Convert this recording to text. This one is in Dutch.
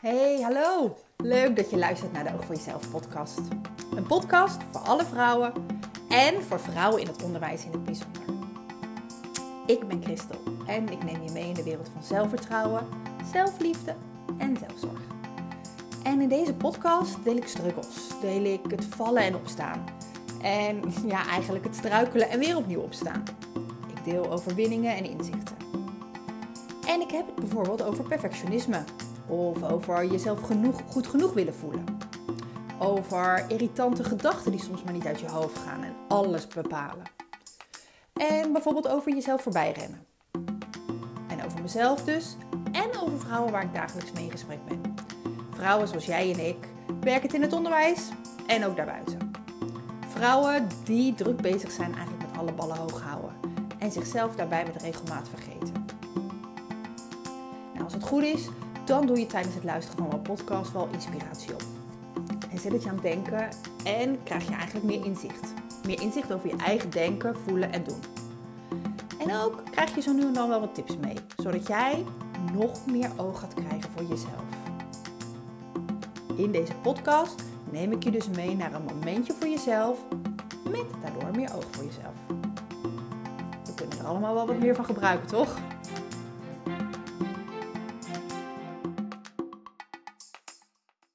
Hey, hallo! Leuk dat je luistert naar de Oog voor Jezelf podcast. Een podcast voor alle vrouwen en voor vrouwen in het onderwijs in het bijzonder. Ik ben Christel en ik neem je mee in de wereld van zelfvertrouwen, zelfliefde en zelfzorg. En in deze podcast deel ik struggles, deel ik het vallen en opstaan. En ja, eigenlijk het struikelen en weer opnieuw opstaan. Ik deel overwinningen en inzichten. En ik heb het bijvoorbeeld over perfectionisme. Of over jezelf genoeg, goed genoeg willen voelen. Over irritante gedachten die soms maar niet uit je hoofd gaan en alles bepalen. En bijvoorbeeld over jezelf voorbij rennen. En over mezelf dus. En over vrouwen waar ik dagelijks mee in gesprek ben. Vrouwen zoals jij en ik, werkend in het onderwijs en ook daarbuiten. Vrouwen die druk bezig zijn eigenlijk met alle ballen hoog houden. En zichzelf daarbij met regelmaat vergeten. Nou, als het goed is, dan doe je tijdens het luisteren van mijn podcast wel inspiratie op. En zet het je aan het denken en krijg je eigenlijk meer inzicht. Meer inzicht over je eigen denken, voelen en doen. En ook krijg je zo nu en dan wel wat tips mee, zodat jij nog meer oog gaat krijgen voor jezelf. In deze podcast neem ik je dus mee naar een momentje voor jezelf, met daardoor meer oog voor jezelf. We kunnen er allemaal wel wat meer van gebruiken, toch?